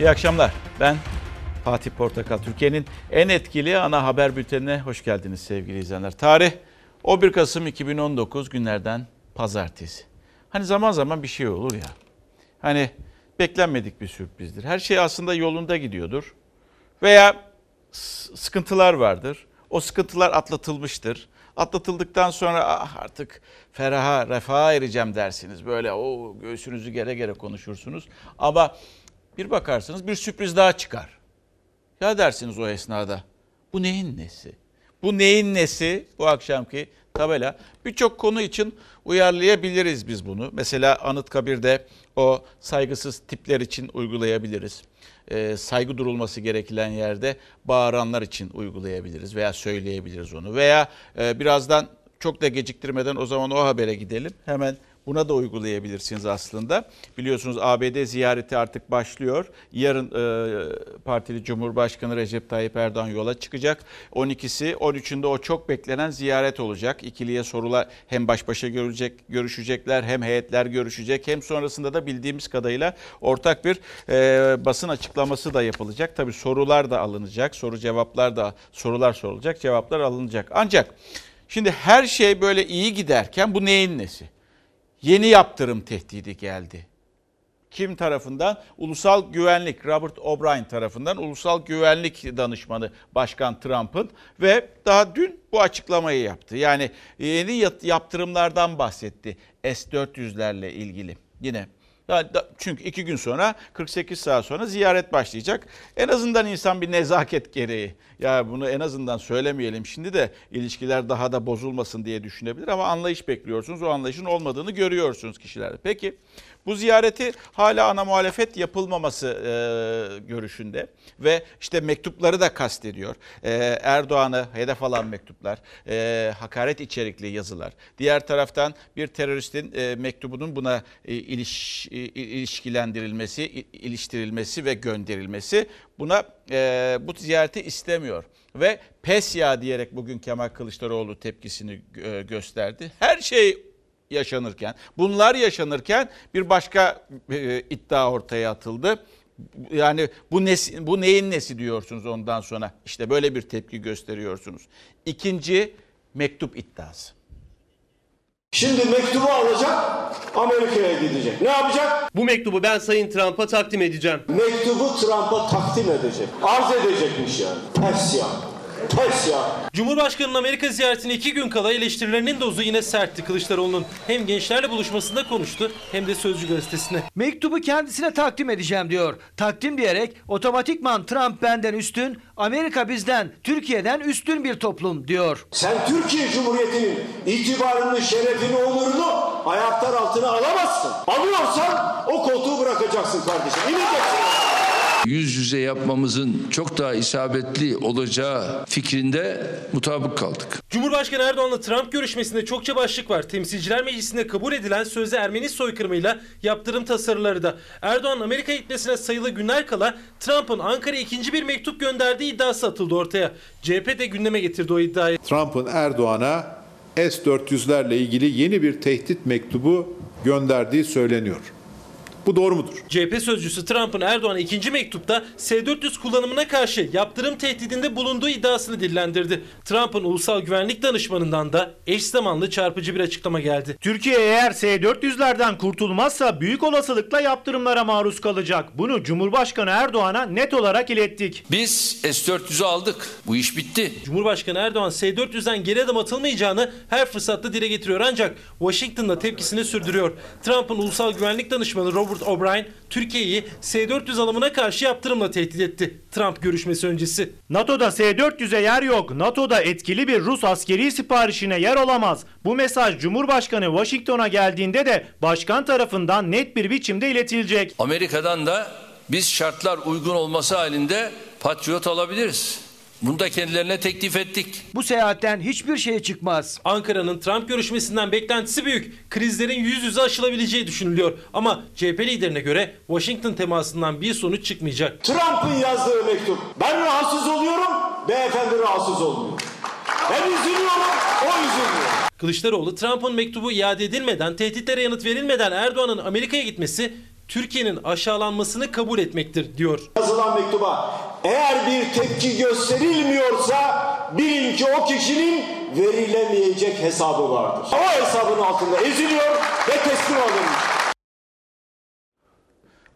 İyi akşamlar. Ben Fatih Portakal. Türkiye'nin en etkili ana haber bültenine hoş geldiniz sevgili izleyenler. Tarih 11 Kasım 2019 günlerden pazartesi. Hani zaman zaman bir şey olur ya. Hani beklenmedik bir sürprizdir. Her şey aslında yolunda gidiyordur. Veya sıkıntılar vardır. O sıkıntılar atlatılmıştır. Atlatıldıktan sonra ah artık feraha, refaha ereceğim dersiniz. Böyle o göğsünüzü gere gere konuşursunuz. Ama bir bakarsınız bir sürpriz daha çıkar. Ya dersiniz o esnada. Bu neyin nesi? Bu neyin nesi? Bu akşamki tabela. Birçok konu için uyarlayabiliriz biz bunu. Mesela Anıtkabir'de o saygısız tipler için uygulayabiliriz. E, saygı durulması gereken yerde bağıranlar için uygulayabiliriz veya söyleyebiliriz onu. Veya e, birazdan çok da geciktirmeden o zaman o habere gidelim. Hemen Buna da uygulayabilirsiniz aslında. Biliyorsunuz ABD ziyareti artık başlıyor. Yarın e, partili Cumhurbaşkanı Recep Tayyip Erdoğan yola çıkacak. 12'si 13'ünde o çok beklenen ziyaret olacak. İkiliye sorular hem baş başa görülecek, görüşecekler hem heyetler görüşecek hem sonrasında da bildiğimiz kadarıyla ortak bir e, basın açıklaması da yapılacak. Tabii sorular da alınacak. Soru cevaplar da sorular sorulacak, cevaplar alınacak. Ancak şimdi her şey böyle iyi giderken bu neyin nesi? Yeni yaptırım tehdidi geldi. Kim tarafından? Ulusal Güvenlik, Robert O'Brien tarafından Ulusal Güvenlik Danışmanı Başkan Trump'ın ve daha dün bu açıklamayı yaptı. Yani yeni yaptırımlardan bahsetti S-400'lerle ilgili. Yine çünkü iki gün sonra 48 saat sonra ziyaret başlayacak. En azından insan bir nezaket gereği ya bunu en azından söylemeyelim şimdi de ilişkiler daha da bozulmasın diye düşünebilir ama anlayış bekliyorsunuz. O anlayışın olmadığını görüyorsunuz kişilerde. Peki bu ziyareti hala ana muhalefet yapılmaması e, görüşünde ve işte mektupları da kastediyor. E, Erdoğan'ı hedef alan mektuplar, e, hakaret içerikli yazılar. Diğer taraftan bir teröristin e, mektubunun buna e, iliş, e, ilişkilendirilmesi, iliştirilmesi ve gönderilmesi buna e, bu ziyareti istemiyor. Ve pes ya diyerek bugün Kemal Kılıçdaroğlu tepkisini e, gösterdi. Her şey yaşanırken, bunlar yaşanırken bir başka e, iddia ortaya atıldı. Yani bu nesi, bu neyin nesi diyorsunuz ondan sonra? İşte böyle bir tepki gösteriyorsunuz. İkinci mektup iddiası. Şimdi mektubu alacak, Amerika'ya gidecek. Ne yapacak? Bu mektubu ben Sayın Trump'a takdim edeceğim. Mektubu Trump'a takdim edecek. Arz edecekmiş yani. Ters ya. Pes ya. Cumhurbaşkanı'nın Amerika ziyaretine iki gün kala eleştirilerinin dozu yine sertti Kılıçdaroğlu'nun. Hem gençlerle buluşmasında konuştu hem de Sözcü gazetesine. Mektubu kendisine takdim edeceğim diyor. Takdim diyerek otomatikman Trump benden üstün, Amerika bizden, Türkiye'den üstün bir toplum diyor. Sen Türkiye Cumhuriyeti'nin itibarını, şerefini, onurunu ayaklar altına alamazsın. Alıyorsan o koltuğu bırakacaksın kardeşim. İneceksin yüz yüze yapmamızın çok daha isabetli olacağı fikrinde mutabık kaldık. Cumhurbaşkanı Erdoğan'la Trump görüşmesinde çokça başlık var. Temsilciler Meclisi'nde kabul edilen sözde Ermeni soykırımıyla yaptırım tasarıları da. Erdoğan Amerika gitmesine sayılı günler kala Trump'ın Ankara'ya ikinci bir mektup gönderdiği iddiası atıldı ortaya. CHP de gündeme getirdi o iddiayı. Trump'ın Erdoğan'a S-400'lerle ilgili yeni bir tehdit mektubu gönderdiği söyleniyor. Bu doğru mudur? CHP sözcüsü Trump'ın Erdoğan'a ikinci mektupta S-400 kullanımına karşı yaptırım tehdidinde bulunduğu iddiasını dillendirdi. Trump'ın ulusal güvenlik danışmanından da eş zamanlı çarpıcı bir açıklama geldi. Türkiye eğer S-400'lerden kurtulmazsa büyük olasılıkla yaptırımlara maruz kalacak. Bunu Cumhurbaşkanı Erdoğan'a net olarak ilettik. Biz S-400'ü aldık. Bu iş bitti. Cumhurbaşkanı Erdoğan S-400'den geri adım atılmayacağını her fırsatta dile getiriyor ancak Washington'da tepkisini sürdürüyor. Trump'ın ulusal güvenlik danışmanı Robert Robert O'Brien Türkiye'yi S-400 alımına karşı yaptırımla tehdit etti. Trump görüşmesi öncesi. NATO'da S-400'e yer yok. NATO'da etkili bir Rus askeri siparişine yer olamaz. Bu mesaj Cumhurbaşkanı Washington'a geldiğinde de başkan tarafından net bir biçimde iletilecek. Amerika'dan da biz şartlar uygun olması halinde Patriot alabiliriz. Bunu da kendilerine teklif ettik. Bu seyahatten hiçbir şey çıkmaz. Ankara'nın Trump görüşmesinden beklentisi büyük. Krizlerin yüz yüze aşılabileceği düşünülüyor. Ama CHP liderine göre Washington temasından bir sonuç çıkmayacak. Trump'ın yazdığı mektup. Ben rahatsız oluyorum, beyefendi rahatsız olmuyor. Ben üzülüyorum, o üzülüyor. Kılıçdaroğlu Trump'ın mektubu iade edilmeden, tehditlere yanıt verilmeden Erdoğan'ın Amerika'ya gitmesi Türkiye'nin aşağılanmasını kabul etmektir diyor. Yazılan mektuba eğer bir tepki gösterilmiyorsa bilin ki o kişinin verilemeyecek hesabı vardır. O hesabın altında eziliyor ve teslim alınmış.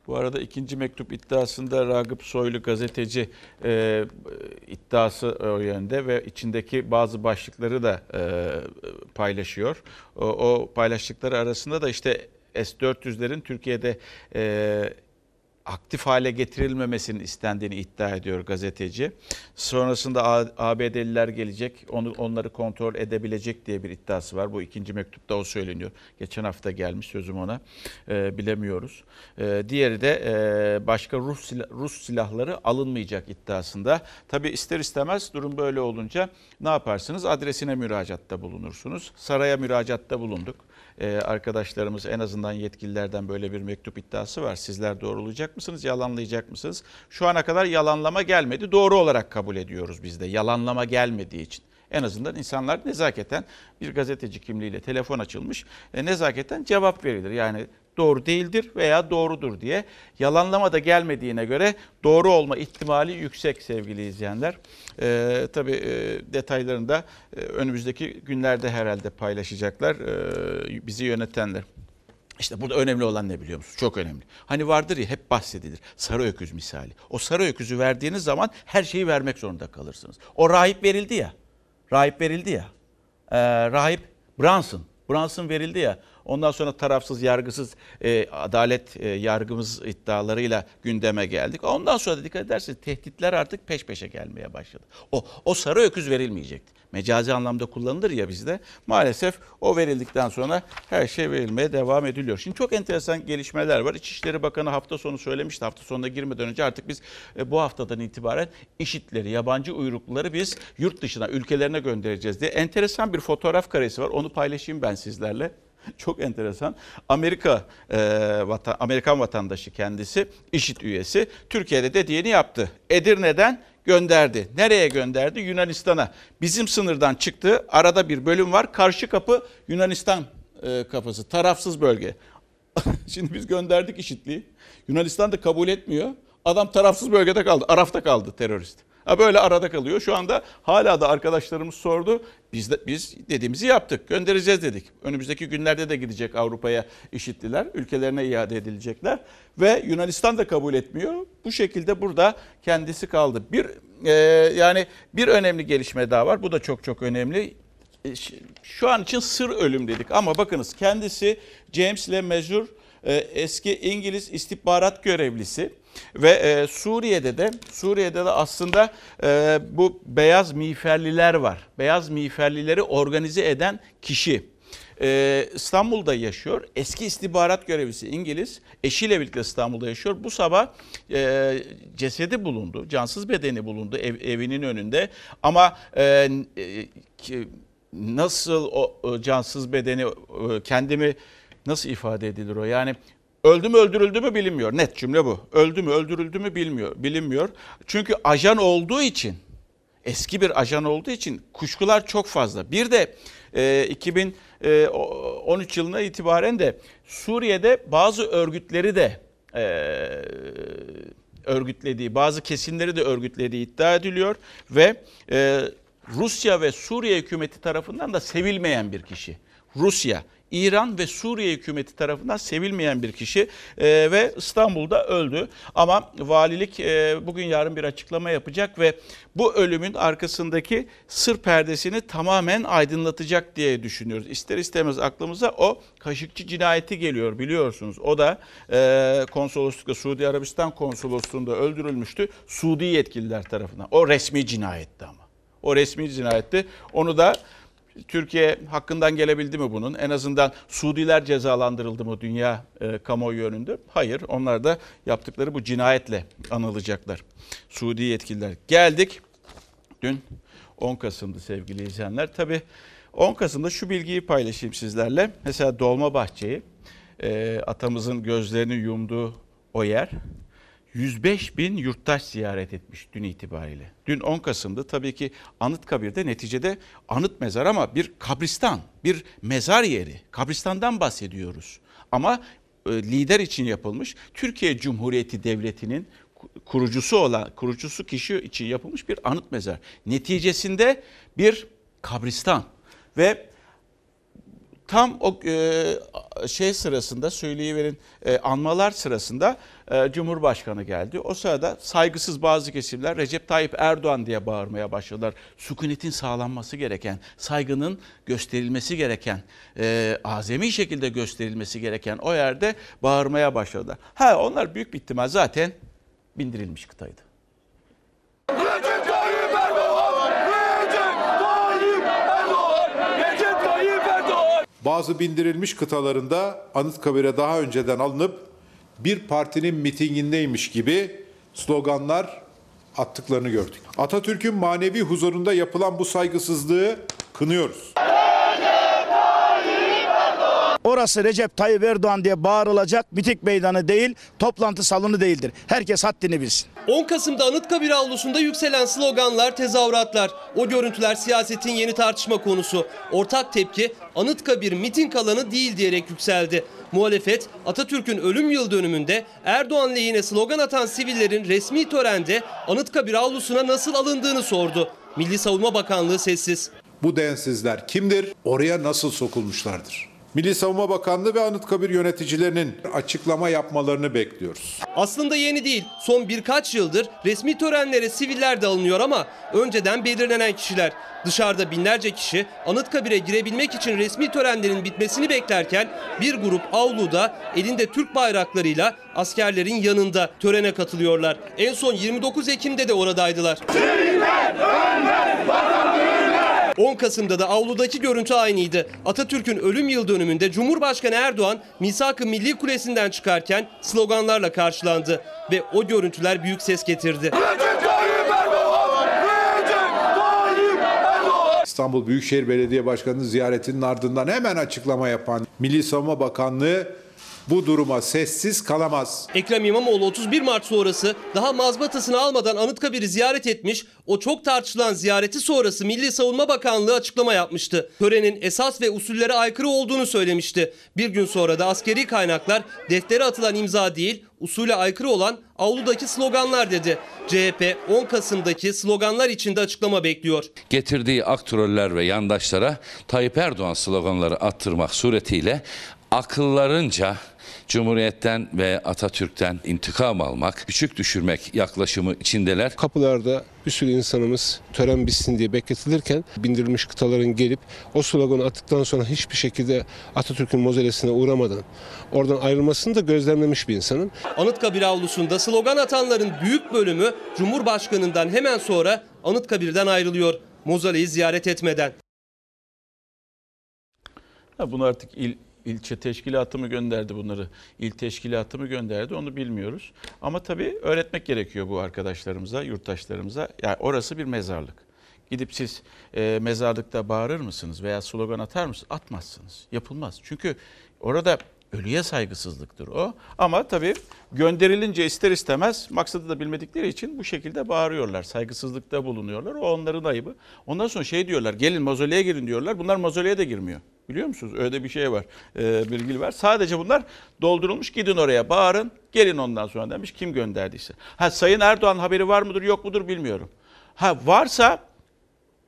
Bu arada ikinci mektup iddiasında Ragıp Soylu gazeteci e, iddiası o yönde ve içindeki bazı başlıkları da e, paylaşıyor. O, o paylaştıkları arasında da işte S-400'lerin Türkiye'de e, aktif hale getirilmemesinin istendiğini iddia ediyor gazeteci. Sonrasında ABD'liler gelecek, onu onları kontrol edebilecek diye bir iddiası var. Bu ikinci mektupta o söyleniyor. Geçen hafta gelmiş sözüm ona. Ee, bilemiyoruz. Ee, diğeri de e, başka Rus sila- Rus silahları alınmayacak iddiasında. Tabii ister istemez durum böyle olunca ne yaparsınız? Adresine müracaatta bulunursunuz. Saraya müracaatta bulunduk. Ee, arkadaşlarımız en azından yetkililerden böyle bir mektup iddiası var. Sizler doğrulayacak mısınız, yalanlayacak mısınız? Şu ana kadar yalanlama gelmedi. Doğru olarak kabul ediyoruz biz de. Yalanlama gelmediği için. En azından insanlar nezaketen bir gazeteci kimliğiyle telefon açılmış. E, nezaketen cevap verilir. Yani doğru değildir veya doğrudur diye. Yalanlama da gelmediğine göre doğru olma ihtimali yüksek sevgili izleyenler. E, tabii e, detaylarını da e, önümüzdeki günlerde herhalde paylaşacaklar e, bizi yönetenler. İşte burada önemli olan ne biliyor musunuz? Çok önemli. Hani vardır ya hep bahsedilir. Sarı öküz misali. O sarı öküzü verdiğiniz zaman her şeyi vermek zorunda kalırsınız. O rahip verildi ya. Rahip verildi ya. Ee, rahip Brunson. Brunson verildi ya. Ondan sonra tarafsız, yargısız e, adalet e, yargımız iddialarıyla gündeme geldik. Ondan sonra da dikkat ederseniz tehditler artık peş peşe gelmeye başladı. O, o sarı öküz verilmeyecekti. Mecazi anlamda kullanılır ya bizde. Maalesef o verildikten sonra her şey verilmeye devam ediliyor. Şimdi çok enteresan gelişmeler var. İçişleri Bakanı hafta sonu söylemişti. Hafta sonuna girmeden önce artık biz e, bu haftadan itibaren işitleri, yabancı uyrukluları biz yurt dışına, ülkelerine göndereceğiz diye. Enteresan bir fotoğraf karesi var. Onu paylaşayım ben sizlerle. Çok enteresan. Amerika e, vatan, Amerikan vatandaşı kendisi, işit üyesi. Türkiye'de dediğini yaptı. Edirne'den gönderdi. Nereye gönderdi? Yunanistan'a. Bizim sınırdan çıktı. Arada bir bölüm var. Karşı kapı Yunanistan e, kapısı. Tarafsız bölge. Şimdi biz gönderdik işitliği. Yunanistan da kabul etmiyor. Adam tarafsız bölgede kaldı. Arafta kaldı terörist. Ha böyle arada kalıyor. Şu anda hala da arkadaşlarımız sordu. Biz de, biz dediğimizi yaptık. Göndereceğiz dedik. Önümüzdeki günlerde de gidecek Avrupa'ya işitliler. Ülkelerine iade edilecekler. Ve Yunanistan da kabul etmiyor. Bu şekilde burada kendisi kaldı. Bir e, yani bir önemli gelişme daha var. Bu da çok çok önemli. E, Şu an için sır ölüm dedik ama bakınız kendisi James Le Mesur e, eski İngiliz istihbarat görevlisi ve e, Suriye'de de Suriye'de de aslında e, bu beyaz miğferliler var. Beyaz miğferlileri organize eden kişi. E, İstanbul'da yaşıyor. Eski istihbarat görevlisi İngiliz. Eşiyle birlikte İstanbul'da yaşıyor. Bu sabah e, cesedi bulundu. Cansız bedeni bulundu ev- evinin önünde. Ama e, e, nasıl o, o cansız bedeni e, kendimi nasıl ifade edilir o? Yani öldü mü öldürüldü mü bilinmiyor. Net cümle bu. Öldü mü öldürüldü mü bilmiyor, bilinmiyor. Çünkü ajan olduğu için eski bir ajan olduğu için kuşkular çok fazla. Bir de e, 2013 yılına itibaren de Suriye'de bazı örgütleri de e, örgütlediği, bazı kesimleri de örgütlediği iddia ediliyor ve e, Rusya ve Suriye hükümeti tarafından da sevilmeyen bir kişi. Rusya, İran ve Suriye hükümeti tarafından sevilmeyen bir kişi e, ve İstanbul'da öldü. Ama valilik e, bugün yarın bir açıklama yapacak ve bu ölümün arkasındaki sır perdesini tamamen aydınlatacak diye düşünüyoruz. İster istemez aklımıza o Kaşıkçı cinayeti geliyor biliyorsunuz. O da e, konsoloslukta Suudi Arabistan konsolosluğunda öldürülmüştü Suudi yetkililer tarafından. O resmi cinayetti ama. O resmi cinayetti. Onu da Türkiye hakkından gelebildi mi bunun? En azından Suudiler cezalandırıldı mı dünya e, kamuoyu önünde? Hayır. Onlar da yaptıkları bu cinayetle anılacaklar. Suudi yetkililer. Geldik. Dün 10 Kasım'dı sevgili izleyenler. Tabii 10 Kasım'da şu bilgiyi paylaşayım sizlerle. Mesela Dolmabahçe'yi e, atamızın gözlerini yumduğu o yer 105 bin yurttaş ziyaret etmiş dün itibariyle. Dün 10 Kasım'dı tabii ki Anıtkabir'de neticede anıt mezar ama bir kabristan, bir mezar yeri. Kabristandan bahsediyoruz. Ama e, lider için yapılmış. Türkiye Cumhuriyeti Devleti'nin ku- kurucusu olan kurucusu kişi için yapılmış bir anıt mezar. Neticesinde bir kabristan ve tam o e, şey sırasında söyleyiverin e, anmalar sırasında e, Cumhurbaşkanı geldi. O sırada saygısız bazı kesimler Recep Tayyip Erdoğan diye bağırmaya başladılar. Sükunetin sağlanması gereken, saygının gösterilmesi gereken, e, azami şekilde gösterilmesi gereken o yerde bağırmaya başladılar. Ha onlar büyük bir ihtimal zaten bindirilmiş kıtaydı. Bazı bindirilmiş kıtalarında Anıtkabir'e daha önceden alınıp bir partinin mitingindeymiş gibi sloganlar attıklarını gördük. Atatürk'ün manevi huzurunda yapılan bu saygısızlığı kınıyoruz. Orası Recep Tayyip Erdoğan diye bağırılacak miting meydanı değil, toplantı salonu değildir. Herkes haddini bilsin. 10 Kasım'da Anıtkabir avlusunda yükselen sloganlar, tezahüratlar. O görüntüler siyasetin yeni tartışma konusu. Ortak tepki Anıtkabir miting alanı değil diyerek yükseldi. Muhalefet Atatürk'ün ölüm yıl dönümünde Erdoğan lehine slogan atan sivillerin resmi törende Anıtkabir avlusuna nasıl alındığını sordu. Milli Savunma Bakanlığı sessiz. Bu densizler kimdir? Oraya nasıl sokulmuşlardır? Milli Savunma Bakanlığı ve Anıtkabir yöneticilerinin açıklama yapmalarını bekliyoruz. Aslında yeni değil. Son birkaç yıldır resmi törenlere siviller de alınıyor ama önceden belirlenen kişiler. Dışarıda binlerce kişi Anıtkabir'e girebilmek için resmi törenlerin bitmesini beklerken bir grup avluda elinde Türk bayraklarıyla askerlerin yanında törene katılıyorlar. En son 29 Ekim'de de oradaydılar. 10 Kasım'da da avludaki görüntü aynıydı. Atatürk'ün ölüm yıl dönümünde Cumhurbaşkanı Erdoğan Misak-ı Milli Kulesi'nden çıkarken sloganlarla karşılandı ve o görüntüler büyük ses getirdi. İstanbul Büyükşehir Belediye Başkanı'nın ziyaretinin ardından hemen açıklama yapan Milli Savunma Bakanlığı bu duruma sessiz kalamaz. Ekrem İmamoğlu 31 Mart sonrası daha mazbatasını almadan Anıtkabir'i ziyaret etmiş. O çok tartışılan ziyareti sonrası Milli Savunma Bakanlığı açıklama yapmıştı. Törenin esas ve usullere aykırı olduğunu söylemişti. Bir gün sonra da askeri kaynaklar deftere atılan imza değil, usule aykırı olan avludaki sloganlar dedi. CHP 10 Kasım'daki sloganlar için de açıklama bekliyor. getirdiği aktroller ve yandaşlara Tayyip Erdoğan sloganları attırmak suretiyle akıllarınca Cumhuriyet'ten ve Atatürk'ten intikam almak, küçük düşürmek yaklaşımı içindeler. Kapılarda bir sürü insanımız tören bitsin diye bekletilirken bindirilmiş kıtaların gelip o sloganı attıktan sonra hiçbir şekilde Atatürk'ün mozelesine uğramadan oradan ayrılmasını da gözlemlemiş bir insanım. Anıtkabir avlusunda slogan atanların büyük bölümü Cumhurbaşkanı'ndan hemen sonra Anıtkabir'den ayrılıyor. Mozaleyi ziyaret etmeden. Bunu artık il, ilçe teşkilatı mı gönderdi bunları? İl teşkilatı mı gönderdi onu bilmiyoruz. Ama tabii öğretmek gerekiyor bu arkadaşlarımıza, yurttaşlarımıza. Yani orası bir mezarlık. Gidip siz e, mezarlıkta bağırır mısınız veya slogan atar mısınız? Atmazsınız. Yapılmaz. Çünkü orada ölüye saygısızlıktır o. Ama tabii gönderilince ister istemez maksadı da bilmedikleri için bu şekilde bağırıyorlar. Saygısızlıkta bulunuyorlar. O onların ayıbı. Ondan sonra şey diyorlar gelin mozoleye girin diyorlar. Bunlar mozoleye de girmiyor. Biliyor musunuz? Öyle bir şey var. Ee, bilgi var. Sadece bunlar doldurulmuş. Gidin oraya bağırın. Gelin ondan sonra demiş kim gönderdiyse. Ha Sayın Erdoğan haberi var mıdır yok mudur bilmiyorum. Ha varsa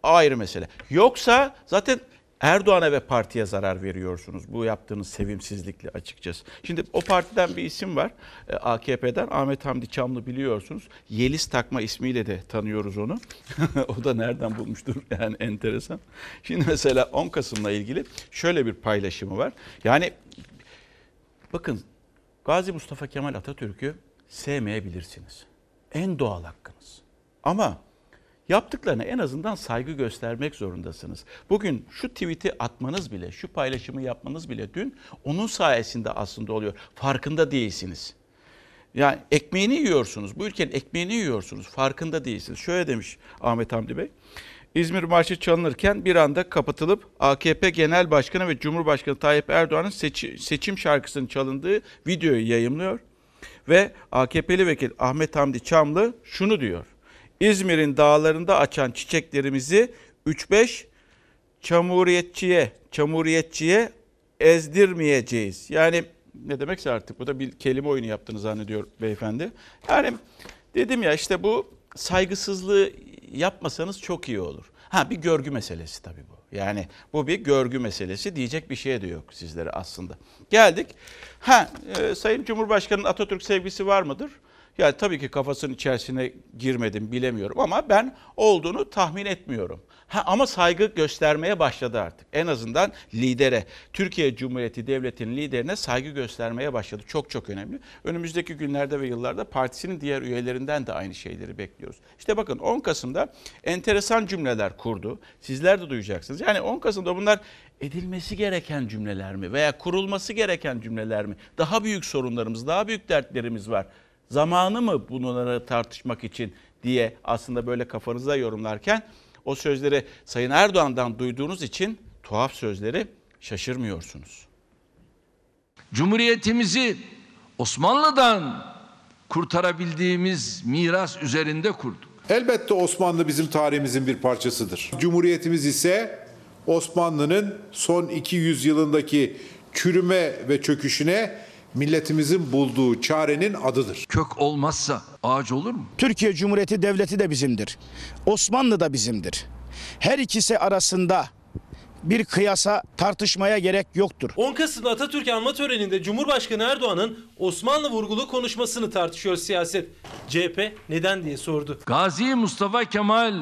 ayrı mesele. Yoksa zaten Erdoğan'a ve partiye zarar veriyorsunuz. Bu yaptığınız sevimsizlikle açıkçası. Şimdi o partiden bir isim var. e, AKP'den Ahmet Hamdi Çamlı biliyorsunuz. Yeliz Takma ismiyle de tanıyoruz onu. o da nereden bulmuştur yani enteresan. Şimdi mesela 10 Kasım'la ilgili şöyle bir paylaşımı var. Yani bakın Gazi Mustafa Kemal Atatürk'ü sevmeyebilirsiniz. En doğal hakkınız. Ama yaptıklarına en azından saygı göstermek zorundasınız. Bugün şu tweet'i atmanız bile, şu paylaşımı yapmanız bile dün onun sayesinde aslında oluyor. Farkında değilsiniz. Yani ekmeğini yiyorsunuz. Bu ülkenin ekmeğini yiyorsunuz. Farkında değilsiniz. Şöyle demiş Ahmet Hamdi Bey. İzmir Marşı çalınırken bir anda kapatılıp AKP Genel Başkanı ve Cumhurbaşkanı Tayyip Erdoğan'ın seçi- seçim şarkısının çalındığı videoyu yayımlıyor. Ve AKP'li vekil Ahmet Hamdi Çamlı şunu diyor. İzmir'in dağlarında açan çiçeklerimizi 3-5 çamuriyetçiye, çamuriyetçiye ezdirmeyeceğiz. Yani ne demekse artık bu da bir kelime oyunu yaptığını zannediyor beyefendi. Yani dedim ya işte bu saygısızlığı yapmasanız çok iyi olur. Ha bir görgü meselesi tabii bu. Yani bu bir görgü meselesi diyecek bir şey de yok sizlere aslında. Geldik. Ha e, Sayın Cumhurbaşkanı'nın Atatürk sevgisi var mıdır? Yani tabii ki kafasının içerisine girmedim bilemiyorum ama ben olduğunu tahmin etmiyorum. Ha, ama saygı göstermeye başladı artık. En azından lidere, Türkiye Cumhuriyeti Devleti'nin liderine saygı göstermeye başladı. Çok çok önemli. Önümüzdeki günlerde ve yıllarda partisinin diğer üyelerinden de aynı şeyleri bekliyoruz. İşte bakın 10 Kasım'da enteresan cümleler kurdu. Sizler de duyacaksınız. Yani 10 Kasım'da bunlar edilmesi gereken cümleler mi veya kurulması gereken cümleler mi? Daha büyük sorunlarımız, daha büyük dertlerimiz var. Zamanı mı bunları tartışmak için diye aslında böyle kafanızda yorumlarken o sözleri Sayın Erdoğan'dan duyduğunuz için tuhaf sözleri şaşırmıyorsunuz. Cumhuriyetimizi Osmanlı'dan kurtarabildiğimiz miras üzerinde kurduk. Elbette Osmanlı bizim tarihimizin bir parçasıdır. Cumhuriyetimiz ise Osmanlı'nın son 200 yılındaki çürüme ve çöküşüne milletimizin bulduğu çarenin adıdır. Kök olmazsa ağaç olur mu? Türkiye Cumhuriyeti Devleti de bizimdir. Osmanlı da bizimdir. Her ikisi arasında bir kıyasa tartışmaya gerek yoktur. 10 Kasım'da Atatürk anma töreninde Cumhurbaşkanı Erdoğan'ın Osmanlı vurgulu konuşmasını tartışıyor siyaset. CHP neden diye sordu. Gazi Mustafa Kemal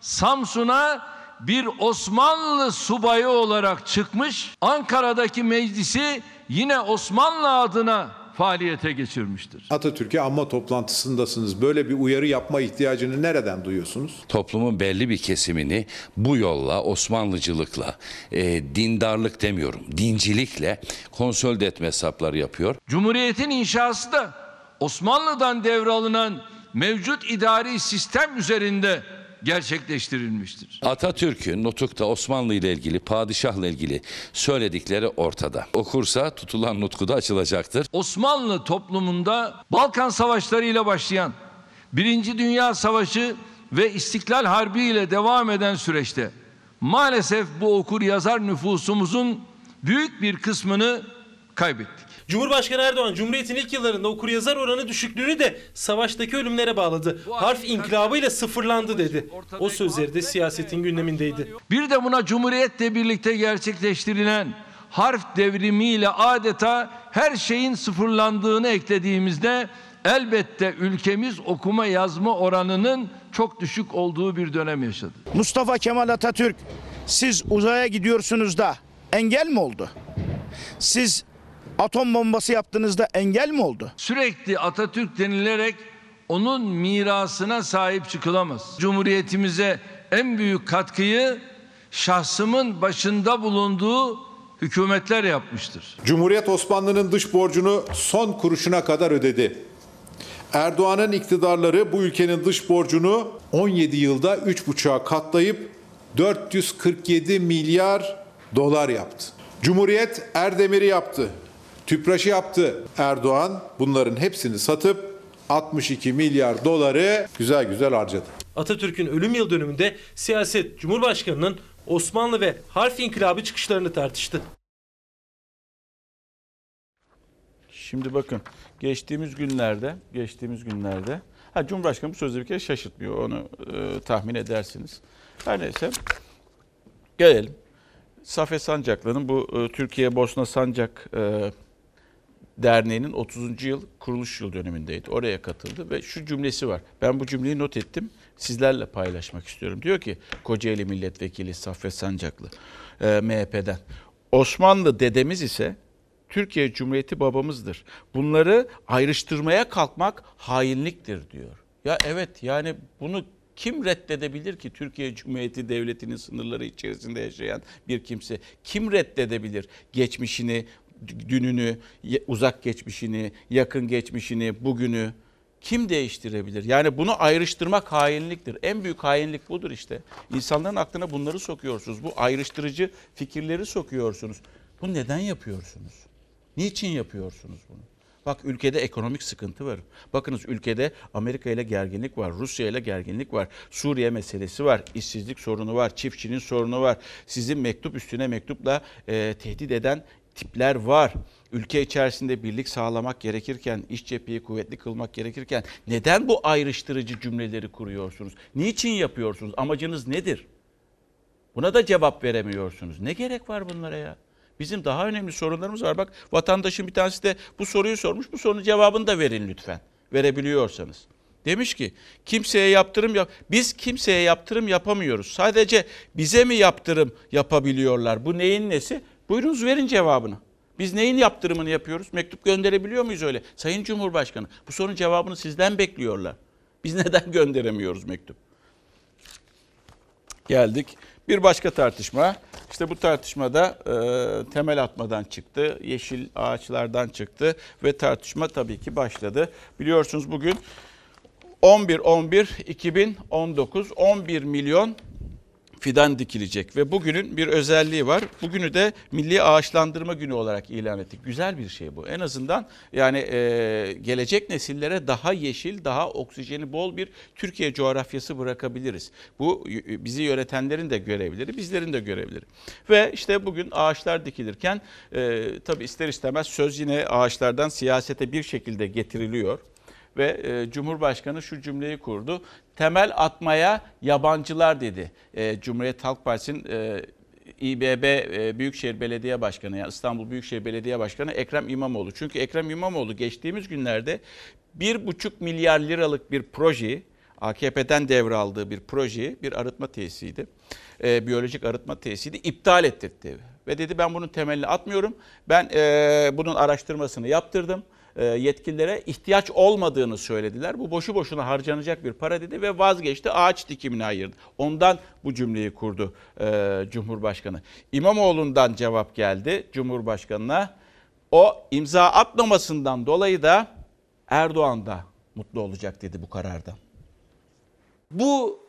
Samsun'a bir Osmanlı subayı olarak çıkmış. Ankara'daki meclisi yine Osmanlı adına faaliyete geçirmiştir. Atatürk'e anma toplantısındasınız. Böyle bir uyarı yapma ihtiyacını nereden duyuyorsunuz? Toplumun belli bir kesimini bu yolla, Osmanlıcılıkla, e, dindarlık demiyorum, dincilikle konsolide etme hesapları yapıyor. Cumhuriyetin inşası da Osmanlı'dan devralınan mevcut idari sistem üzerinde gerçekleştirilmiştir. Atatürk'ün nutukta Osmanlı ile ilgili, padişahla ilgili söyledikleri ortada. Okursa tutulan nutku da açılacaktır. Osmanlı toplumunda Balkan Savaşları ile başlayan Birinci Dünya Savaşı ve İstiklal Harbi ile devam eden süreçte maalesef bu okur yazar nüfusumuzun büyük bir kısmını kaybettik. Cumhurbaşkanı Erdoğan Cumhuriyet'in ilk yıllarında okuryazar oranı düşüklüğünü de savaştaki ölümlere bağladı. Harf inkılabıyla sıfırlandı dedi. O sözleri de siyasetin gündemindeydi. Bir de buna Cumhuriyet'le birlikte gerçekleştirilen harf devrimiyle adeta her şeyin sıfırlandığını eklediğimizde elbette ülkemiz okuma yazma oranının çok düşük olduğu bir dönem yaşadı. Mustafa Kemal Atatürk siz uzaya gidiyorsunuz da engel mi oldu? Siz atom bombası yaptığınızda engel mi oldu? Sürekli Atatürk denilerek onun mirasına sahip çıkılamaz. Cumhuriyetimize en büyük katkıyı şahsımın başında bulunduğu hükümetler yapmıştır. Cumhuriyet Osmanlı'nın dış borcunu son kuruşuna kadar ödedi. Erdoğan'ın iktidarları bu ülkenin dış borcunu 17 yılda 3,5'a katlayıp 447 milyar dolar yaptı. Cumhuriyet Erdemir'i yaptı. Tüpraş'ı yaptı. Erdoğan bunların hepsini satıp 62 milyar doları güzel güzel harcadı. Atatürk'ün ölüm yıl dönümünde siyaset Cumhurbaşkanı'nın Osmanlı ve harf inkılabı çıkışlarını tartıştı. Şimdi bakın geçtiğimiz günlerde, geçtiğimiz günlerde ha Cumhurbaşkanı bu sözü bir kere şaşırtmıyor. Onu e, tahmin edersiniz. Her neyse gelelim. Safe Sancaklı'nın bu e, Türkiye Bosna Sancak e, Derneği'nin 30. yıl kuruluş yıl dönümündeydi. Oraya katıldı ve şu cümlesi var. Ben bu cümleyi not ettim. Sizlerle paylaşmak istiyorum. Diyor ki Kocaeli Milletvekili Saffet Sancaklı e, MHP'den. Osmanlı dedemiz ise Türkiye Cumhuriyeti babamızdır. Bunları ayrıştırmaya kalkmak hainliktir diyor. Ya evet yani bunu kim reddedebilir ki Türkiye Cumhuriyeti Devleti'nin sınırları içerisinde yaşayan bir kimse? Kim reddedebilir geçmişini, dününü, uzak geçmişini, yakın geçmişini, bugünü? Kim değiştirebilir? Yani bunu ayrıştırmak hainliktir. En büyük hainlik budur işte. İnsanların aklına bunları sokuyorsunuz. Bu ayrıştırıcı fikirleri sokuyorsunuz. Bu neden yapıyorsunuz? Niçin yapıyorsunuz bunu? Bak ülkede ekonomik sıkıntı var. Bakınız ülkede Amerika ile gerginlik var, Rusya ile gerginlik var, Suriye meselesi var, işsizlik sorunu var, çiftçinin sorunu var. Sizin mektup üstüne mektupla e, tehdit eden tipler var. Ülke içerisinde birlik sağlamak gerekirken, iş cepheyi kuvvetli kılmak gerekirken neden bu ayrıştırıcı cümleleri kuruyorsunuz? Niçin yapıyorsunuz? Amacınız nedir? Buna da cevap veremiyorsunuz. Ne gerek var bunlara ya? Bizim daha önemli sorunlarımız var. Bak vatandaşın bir tanesi de bu soruyu sormuş. Bu sorunun cevabını da verin lütfen. Verebiliyorsanız. Demiş ki kimseye yaptırım yap. Biz kimseye yaptırım yapamıyoruz. Sadece bize mi yaptırım yapabiliyorlar? Bu neyin nesi? Buyurunuz verin cevabını. Biz neyin yaptırımını yapıyoruz? Mektup gönderebiliyor muyuz öyle? Sayın Cumhurbaşkanı bu sorunun cevabını sizden bekliyorlar. Biz neden gönderemiyoruz mektup? Geldik. Bir başka tartışma. İşte bu tartışmada e, temel atmadan çıktı, yeşil ağaçlardan çıktı ve tartışma tabii ki başladı. Biliyorsunuz bugün 11-11-2019 11 milyon fidan dikilecek ve bugünün bir özelliği var. Bugünü de Milli Ağaçlandırma Günü olarak ilan ettik. Güzel bir şey bu. En azından yani e, gelecek nesillere daha yeşil, daha oksijeni bol bir Türkiye coğrafyası bırakabiliriz. Bu bizi yönetenlerin de görevleri, bizlerin de görevleri. Ve işte bugün ağaçlar dikilirken e, tabii ister istemez söz yine ağaçlardan siyasete bir şekilde getiriliyor ve e, Cumhurbaşkanı şu cümleyi kurdu. Temel atmaya yabancılar dedi. E, Cumhuriyet Halk Partisi'nin e, İBB e, Büyükşehir Belediye Başkanı yani İstanbul Büyükşehir Belediye Başkanı Ekrem İmamoğlu. Çünkü Ekrem İmamoğlu geçtiğimiz günlerde 1,5 milyar liralık bir projeyi AKP'den devraldığı bir projeyi bir arıtma tesisiydi. E, biyolojik arıtma tesisiydi. iptal ettirdi. Ve dedi ben bunun temelini atmıyorum. Ben e, bunun araştırmasını yaptırdım yetkililere ihtiyaç olmadığını söylediler. Bu boşu boşuna harcanacak bir para dedi ve vazgeçti ağaç dikimine ayırdı. Ondan bu cümleyi kurdu e, Cumhurbaşkanı. İmamoğlu'ndan cevap geldi Cumhurbaşkanı'na. O imza atmamasından dolayı da Erdoğan da mutlu olacak dedi bu karardan. Bu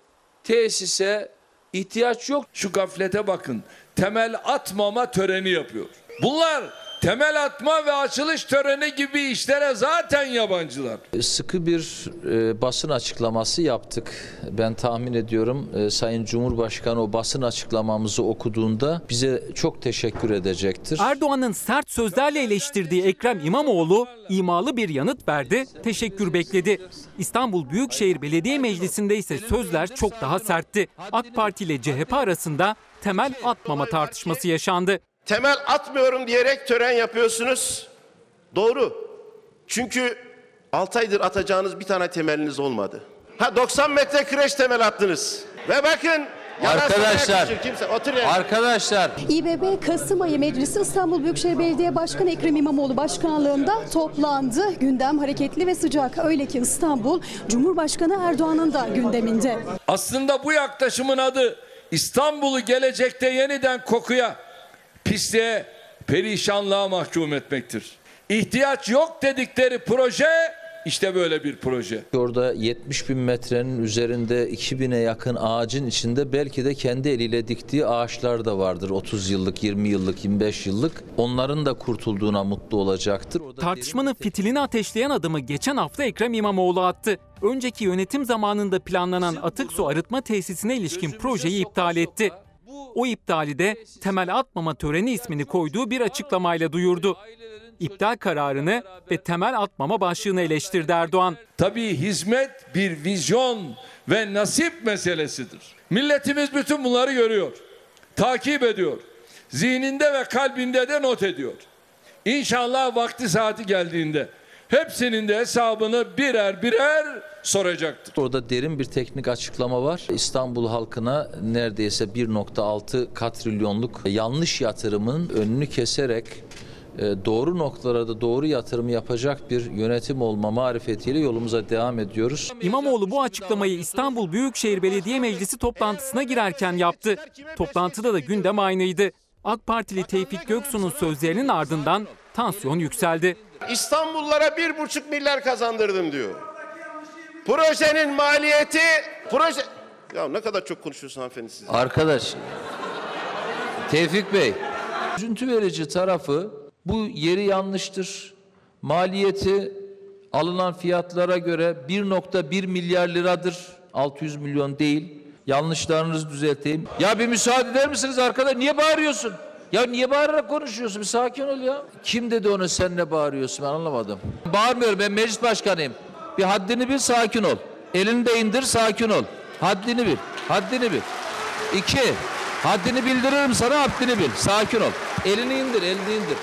tesise ihtiyaç yok. Şu gaflete bakın. Temel atmama töreni yapıyor. Bunlar temel atma ve açılış töreni gibi işlere zaten yabancılar. Sıkı bir e, basın açıklaması yaptık. Ben tahmin ediyorum e, Sayın Cumhurbaşkanı o basın açıklamamızı okuduğunda bize çok teşekkür edecektir. Erdoğan'ın sert sözlerle eleştirdiği Ekrem İmamoğlu imalı bir yanıt verdi, teşekkür bekledi. İstanbul Büyükşehir Belediye Meclisi'nde ise sözler çok daha sertti. AK Parti ile CHP arasında temel atmama tartışması yaşandı. Temel atmıyorum diyerek tören yapıyorsunuz. Doğru. Çünkü 6 aydır atacağınız bir tane temeliniz olmadı. Ha 90 metre kreş temel attınız. Ve bakın Arkadaşlar, kimse. Otur ya. Arkadaşlar İBB Kasım ayı Meclisi İstanbul Büyükşehir Belediye Başkanı Ekrem İmamoğlu başkanlığında toplandı. Gündem hareketli ve sıcak. Öyle ki İstanbul Cumhurbaşkanı Erdoğan'ın da gündeminde. Aslında bu yaklaşımın adı İstanbul'u gelecekte yeniden kokuya, pisliğe, perişanlığa mahkum etmektir. İhtiyaç yok dedikleri proje işte böyle bir proje. orada 70 bin metrenin üzerinde 2000'e yakın ağacın içinde belki de kendi eliyle diktiği ağaçlar da vardır. 30 yıllık, 20 yıllık, 25 yıllık. Onların da kurtulduğuna mutlu olacaktır. Orada Tartışmanın fitilini ateşleyen adımı geçen hafta Ekrem İmamoğlu attı. Önceki yönetim zamanında planlanan atık su arıtma tesisine ilişkin projeyi iptal etti. O iptali de temel atmama töreni ismini koyduğu bir açıklamayla duyurdu. İptal kararını ve temel atmama başlığını eleştirdi Erdoğan. Tabii hizmet bir vizyon ve nasip meselesidir. Milletimiz bütün bunları görüyor, takip ediyor. Zihninde ve kalbinde de not ediyor. İnşallah vakti saati geldiğinde hepsinin de hesabını birer birer soracaktır. Orada derin bir teknik açıklama var. İstanbul halkına neredeyse 1.6 katrilyonluk yanlış yatırımın önünü keserek e, doğru noktalarda doğru yatırım yapacak bir yönetim olma marifetiyle yolumuza devam ediyoruz. İmamoğlu bu açıklamayı İstanbul Büyükşehir Belediye Meclisi toplantısına girerken yaptı. Toplantıda da gündem aynıydı. AK Partili Tevfik Göksu'nun sözlerinin ardından tansiyon yükseldi. İstanbullulara bir buçuk milyar kazandırdım diyor. Projenin maliyeti proje ya ne kadar çok konuşuyorsun hanımefendi siz. Arkadaş, Tevfik Bey, üzüntü verici tarafı bu yeri yanlıştır. Maliyeti alınan fiyatlara göre 1.1 milyar liradır. 600 milyon değil. Yanlışlarınızı düzelteyim. Ya bir müsaade eder misiniz arkadaş? Niye bağırıyorsun? Ya niye bağırarak konuşuyorsun? Bir sakin ol ya. Kim dedi onu sen ne bağırıyorsun ben anlamadım. Bağırmıyorum ben meclis başkanıyım. Bir haddini bil sakin ol. Elini de indir sakin ol. Haddini bil. Haddini bil. İki. Haddini bildiririm sana haddini bil. Sakin ol. Elini indir elini indir.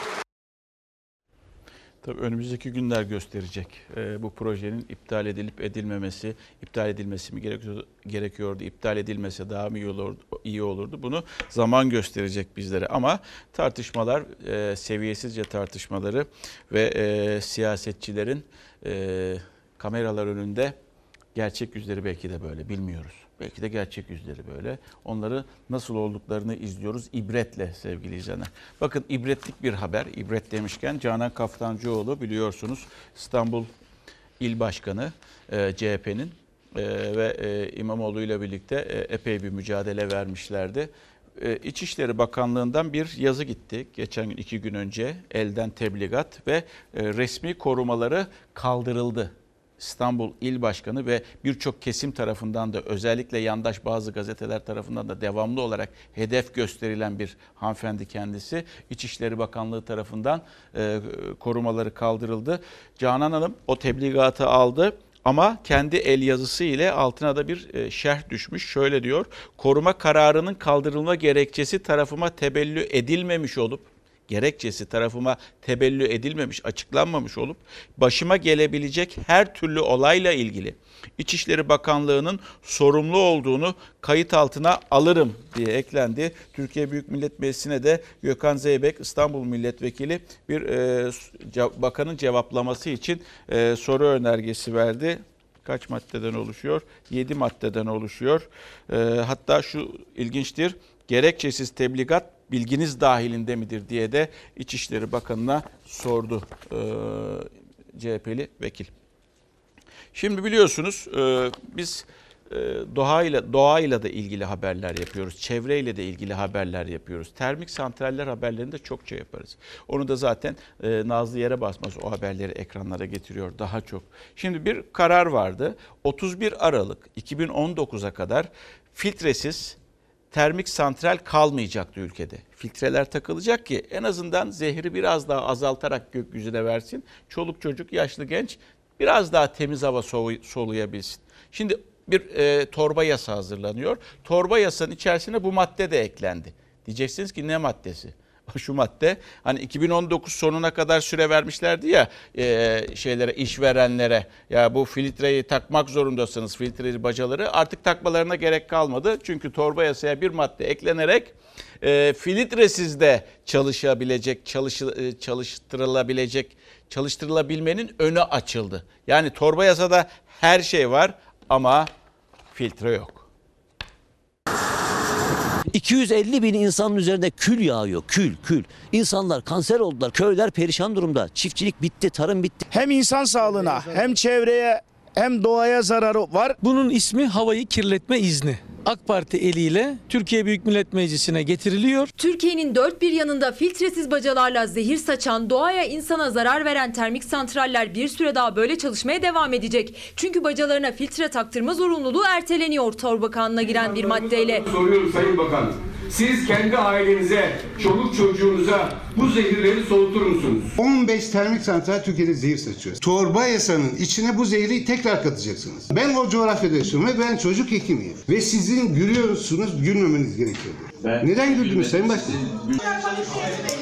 Tabii önümüzdeki günler gösterecek Ee, bu projenin iptal edilip edilmemesi, iptal edilmesi mi gerekiyordu, gerekiyordu, iptal edilmese daha mı iyi olurdu, iyi olurdu bunu zaman gösterecek bizlere. Ama tartışmalar, e, seviyesizce tartışmaları ve e, siyasetçilerin e, kameralar önünde gerçek yüzleri belki de böyle bilmiyoruz. Belki de gerçek yüzleri böyle. Onları nasıl olduklarını izliyoruz ibretle sevgili izleyenler. Bakın ibretlik bir haber. İbret demişken Canan Kaftancıoğlu biliyorsunuz İstanbul İl Başkanı e, CHP'nin e, ve e, İmamoğlu ile birlikte e, epey bir mücadele vermişlerdi. E, İçişleri Bakanlığı'ndan bir yazı gitti geçen gün iki gün önce elden tebligat ve e, resmi korumaları kaldırıldı. İstanbul İl Başkanı ve birçok kesim tarafından da özellikle yandaş bazı gazeteler tarafından da devamlı olarak hedef gösterilen bir hanımefendi kendisi. İçişleri Bakanlığı tarafından e, korumaları kaldırıldı. Canan Hanım o tebligatı aldı. Ama kendi el yazısı ile altına da bir e, şerh düşmüş. Şöyle diyor. Koruma kararının kaldırılma gerekçesi tarafıma tebellü edilmemiş olup gerekçesi tarafıma tebellü edilmemiş, açıklanmamış olup başıma gelebilecek her türlü olayla ilgili İçişleri Bakanlığı'nın sorumlu olduğunu kayıt altına alırım diye eklendi. Türkiye Büyük Millet Meclisi'ne de Gökhan Zeybek İstanbul Milletvekili bir e, bakanın cevaplaması için e, soru önergesi verdi kaç maddeden oluşuyor? 7 maddeden oluşuyor. E, hatta şu ilginçtir. Gerekçesiz tebligat bilginiz dahilinde midir diye de İçişleri Bakanı'na sordu e, CHP'li vekil. Şimdi biliyorsunuz e, biz e, doğayla doğayla da ilgili haberler yapıyoruz. Çevreyle de ilgili haberler yapıyoruz. Termik santraller haberlerini de çokça yaparız. Onu da zaten e, Nazlı Yere Basmaz o haberleri ekranlara getiriyor daha çok. Şimdi bir karar vardı. 31 Aralık 2019'a kadar filtresiz termik santral kalmayacaktı ülkede. Filtreler takılacak ki en azından zehri biraz daha azaltarak gökyüzüne versin. Çoluk çocuk, yaşlı genç biraz daha temiz hava soluyabilsin. Şimdi bir e, torba yasa hazırlanıyor. Torba yasanın içerisine bu madde de eklendi. Diyeceksiniz ki ne maddesi? Şu madde hani 2019 sonuna kadar süre vermişlerdi ya e, şeylere işverenlere ya bu filtreyi takmak zorundasınız filtreli bacaları artık takmalarına gerek kalmadı. Çünkü torba yasaya bir madde eklenerek e, filtresiz de çalışabilecek çalış, e, çalıştırılabilecek çalıştırılabilmenin önü açıldı. Yani torba yasada her şey var ama filtre yok. 250 bin insanın üzerinde kül yağıyor. Kül, kül. İnsanlar kanser oldular. Köyler perişan durumda. Çiftçilik bitti, tarım bitti. Hem insan sağlığına hem çevreye hem doğaya zararı var. Bunun ismi havayı kirletme izni. AK Parti eliyle Türkiye Büyük Millet Meclisi'ne getiriliyor. Türkiye'nin dört bir yanında filtresiz bacalarla zehir saçan, doğaya insana zarar veren termik santraller bir süre daha böyle çalışmaya devam edecek. Çünkü bacalarına filtre taktırma zorunluluğu erteleniyor Torbakanlığına giren bir maddeyle. Soruyorum Sayın Bakan. Siz kendi ailenize, çoluk çocuğunuza bu zehirleri soğutur musunuz? 15 termik santral Türkiye'de zehir saçıyor. Torba yasanın içine bu zehri tekrar katacaksınız. Ben o coğrafyada yaşıyorum ve ben çocuk hekimiyim. Ve sizin gülüyorsunuz, gülmemeniz gerekiyordu. Ben, Neden güldünüz Sayın Başkan?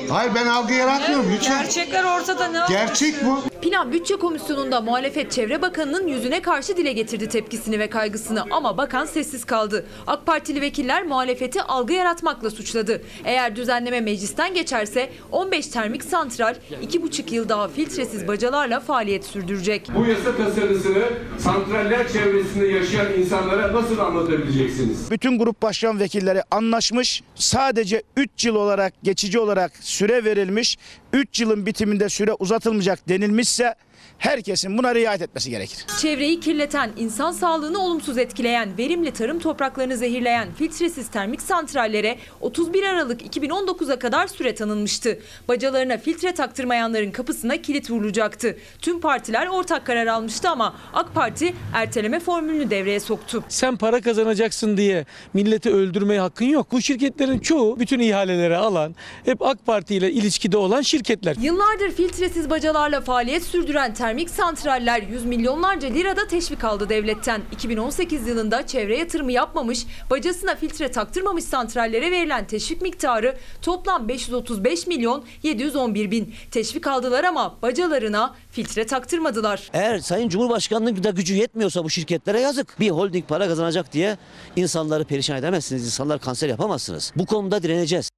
Hayır ben algı yaratmıyorum lütfen. Gerçekler ortada ne Gerçek bu. Plan Bütçe Komisyonu'nda muhalefet Çevre Bakanı'nın yüzüne karşı dile getirdi tepkisini ve kaygısını ama bakan sessiz kaldı. AK Partili vekiller muhalefeti algı yaratmakla suçladı. Eğer düzenleme meclisten geçerse 15 termik santral 2,5 yıl daha filtresiz bacalarla faaliyet sürdürecek. Bu yasa tasarısını santraller çevresinde yaşayan insanlara nasıl anlatabileceksiniz? Bütün grup başkan vekilleri anlaşmış. Sadece 3 yıl olarak geçici olarak süre verilmiş. 3 yılın bitiminde süre uzatılmayacak set. Herkesin buna riayet etmesi gerekir. Çevreyi kirleten, insan sağlığını olumsuz etkileyen, verimli tarım topraklarını zehirleyen filtresiz termik santrallere 31 Aralık 2019'a kadar süre tanınmıştı. Bacalarına filtre taktırmayanların kapısına kilit vurulacaktı. Tüm partiler ortak karar almıştı ama AK Parti erteleme formülünü devreye soktu. Sen para kazanacaksın diye milleti öldürmeye hakkın yok. Bu şirketlerin çoğu bütün ihaleleri alan, hep AK Parti ile ilişkide olan şirketler. Yıllardır filtresiz bacalarla faaliyet sürdüren termik santraller yüz milyonlarca lirada teşvik aldı devletten. 2018 yılında çevre yatırımı yapmamış, bacasına filtre taktırmamış santrallere verilen teşvik miktarı toplam 535 milyon 711 bin. Teşvik aldılar ama bacalarına filtre taktırmadılar. Eğer Sayın Cumhurbaşkanı'nın da gücü yetmiyorsa bu şirketlere yazık. Bir holding para kazanacak diye insanları perişan edemezsiniz. İnsanlar kanser yapamazsınız. Bu konuda direneceğiz.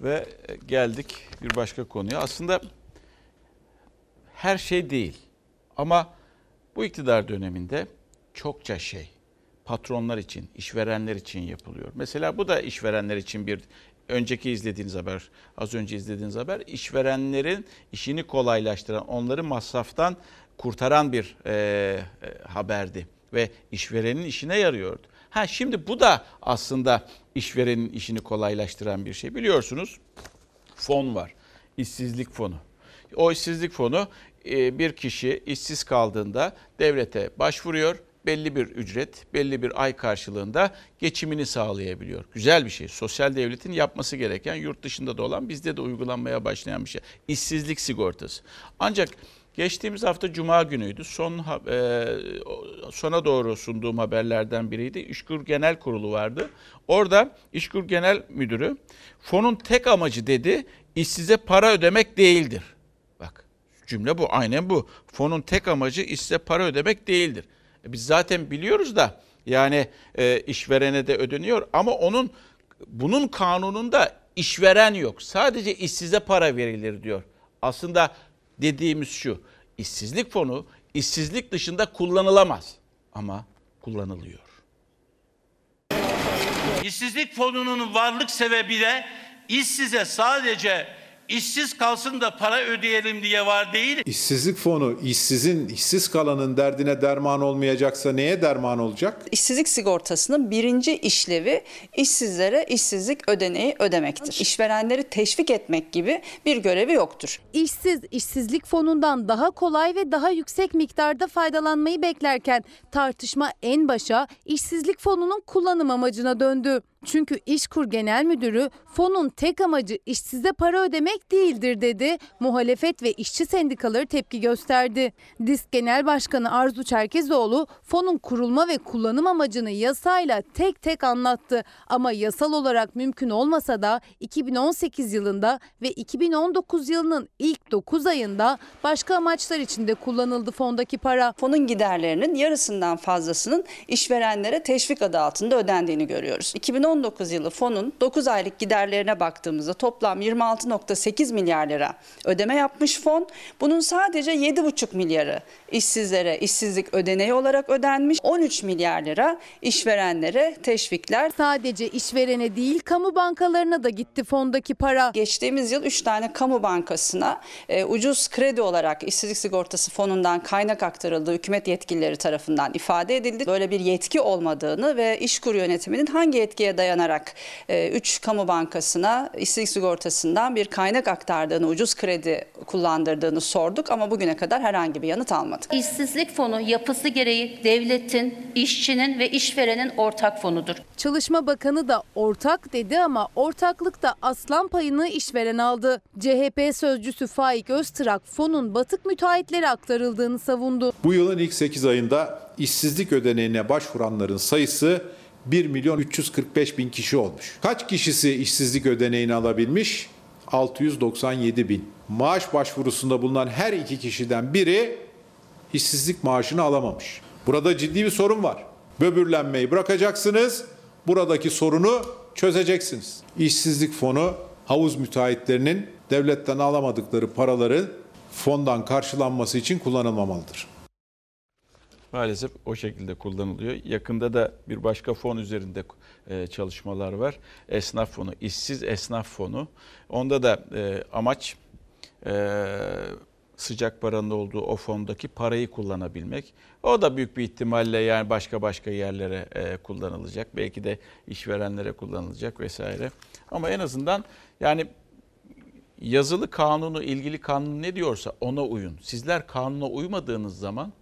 Ve geldik bir başka konuya. Aslında her şey değil. Ama bu iktidar döneminde çokça şey patronlar için, işverenler için yapılıyor. Mesela bu da işverenler için bir önceki izlediğiniz haber, az önce izlediğiniz haber işverenlerin işini kolaylaştıran, onları masraftan kurtaran bir e, e, haberdi ve işverenin işine yarıyordu. Ha şimdi bu da aslında işverenin işini kolaylaştıran bir şey. Biliyorsunuz fon var. İşsizlik fonu. O işsizlik fonu e, bir kişi işsiz kaldığında devlete başvuruyor. Belli bir ücret, belli bir ay karşılığında geçimini sağlayabiliyor. Güzel bir şey. Sosyal devletin yapması gereken, yurt dışında da olan, bizde de uygulanmaya başlayan bir şey. İşsizlik sigortası. Ancak Geçtiğimiz hafta Cuma günüydü. Son e, sona doğru sunduğum haberlerden biriydi. İşkur Genel Kurulu vardı. Orada İşkur Genel Müdürü fonun tek amacı dedi işsize para ödemek değildir. Cümle bu aynen bu. Fonun tek amacı işsize para ödemek değildir. E, biz zaten biliyoruz da yani e, işverene de ödeniyor ama onun bunun kanununda işveren yok. Sadece işsize para verilir diyor. Aslında dediğimiz şu. işsizlik fonu işsizlik dışında kullanılamaz ama kullanılıyor. İşsizlik fonunun varlık sebebi de işsize sadece işsiz kalsın da para ödeyelim diye var değil. İşsizlik fonu işsizin, işsiz kalanın derdine derman olmayacaksa neye derman olacak? İşsizlik sigortasının birinci işlevi işsizlere işsizlik ödeneği ödemektir. İşverenleri teşvik etmek gibi bir görevi yoktur. İşsiz, işsizlik fonundan daha kolay ve daha yüksek miktarda faydalanmayı beklerken tartışma en başa işsizlik fonunun kullanım amacına döndü. Çünkü İşkur Genel Müdürü fonun tek amacı işsize para ödemek değildir dedi. Muhalefet ve işçi sendikaları tepki gösterdi. DİSK Genel Başkanı Arzu Çerkezoğlu fonun kurulma ve kullanım amacını yasayla tek tek anlattı. Ama yasal olarak mümkün olmasa da 2018 yılında ve 2019 yılının ilk 9 ayında başka amaçlar için de kullanıldı fondaki para. Fonun giderlerinin yarısından fazlasının işverenlere teşvik adı altında ödendiğini görüyoruz. 2019 yılı fonun 9 aylık giderlerine baktığımızda toplam 26.8 milyar lira ödeme yapmış fon. Bunun sadece 7,5 milyarı işsizlere işsizlik ödeneği olarak ödenmiş. 13 milyar lira işverenlere teşvikler. Sadece işverene değil kamu bankalarına da gitti fondaki para. Geçtiğimiz yıl 3 tane kamu bankasına e, ucuz kredi olarak işsizlik sigortası fonundan kaynak aktarıldığı hükümet yetkilileri tarafından ifade edildi. Böyle bir yetki olmadığını ve işkur yönetiminin hangi yetkiye dayanarak 3 kamu bankasına işsizlik sigortasından bir kaynak aktardığını, ucuz kredi kullandırdığını sorduk ama bugüne kadar herhangi bir yanıt almadık. İşsizlik fonu yapısı gereği devletin, işçinin ve işverenin ortak fonudur. Çalışma Bakanı da ortak dedi ama ortaklıkta aslan payını işveren aldı. CHP sözcüsü Faik Öztrak fonun batık müteahhitlere aktarıldığını savundu. Bu yılın ilk 8 ayında işsizlik ödeneğine başvuranların sayısı 1 milyon 345 bin kişi olmuş. Kaç kişisi işsizlik ödeneğini alabilmiş? 697 bin. Maaş başvurusunda bulunan her iki kişiden biri işsizlik maaşını alamamış. Burada ciddi bir sorun var. Böbürlenmeyi bırakacaksınız. Buradaki sorunu çözeceksiniz. İşsizlik fonu havuz müteahhitlerinin devletten alamadıkları paraları fondan karşılanması için kullanılmamalıdır. Maalesef o şekilde kullanılıyor. Yakında da bir başka fon üzerinde e, çalışmalar var. Esnaf fonu, işsiz esnaf fonu. Onda da e, amaç e, sıcak paranın olduğu o fondaki parayı kullanabilmek. O da büyük bir ihtimalle yani başka başka yerlere kullanılacak. Belki de işverenlere kullanılacak vesaire. Ama en azından yani yazılı kanunu, ilgili kanun ne diyorsa ona uyun. Sizler kanuna uymadığınız zaman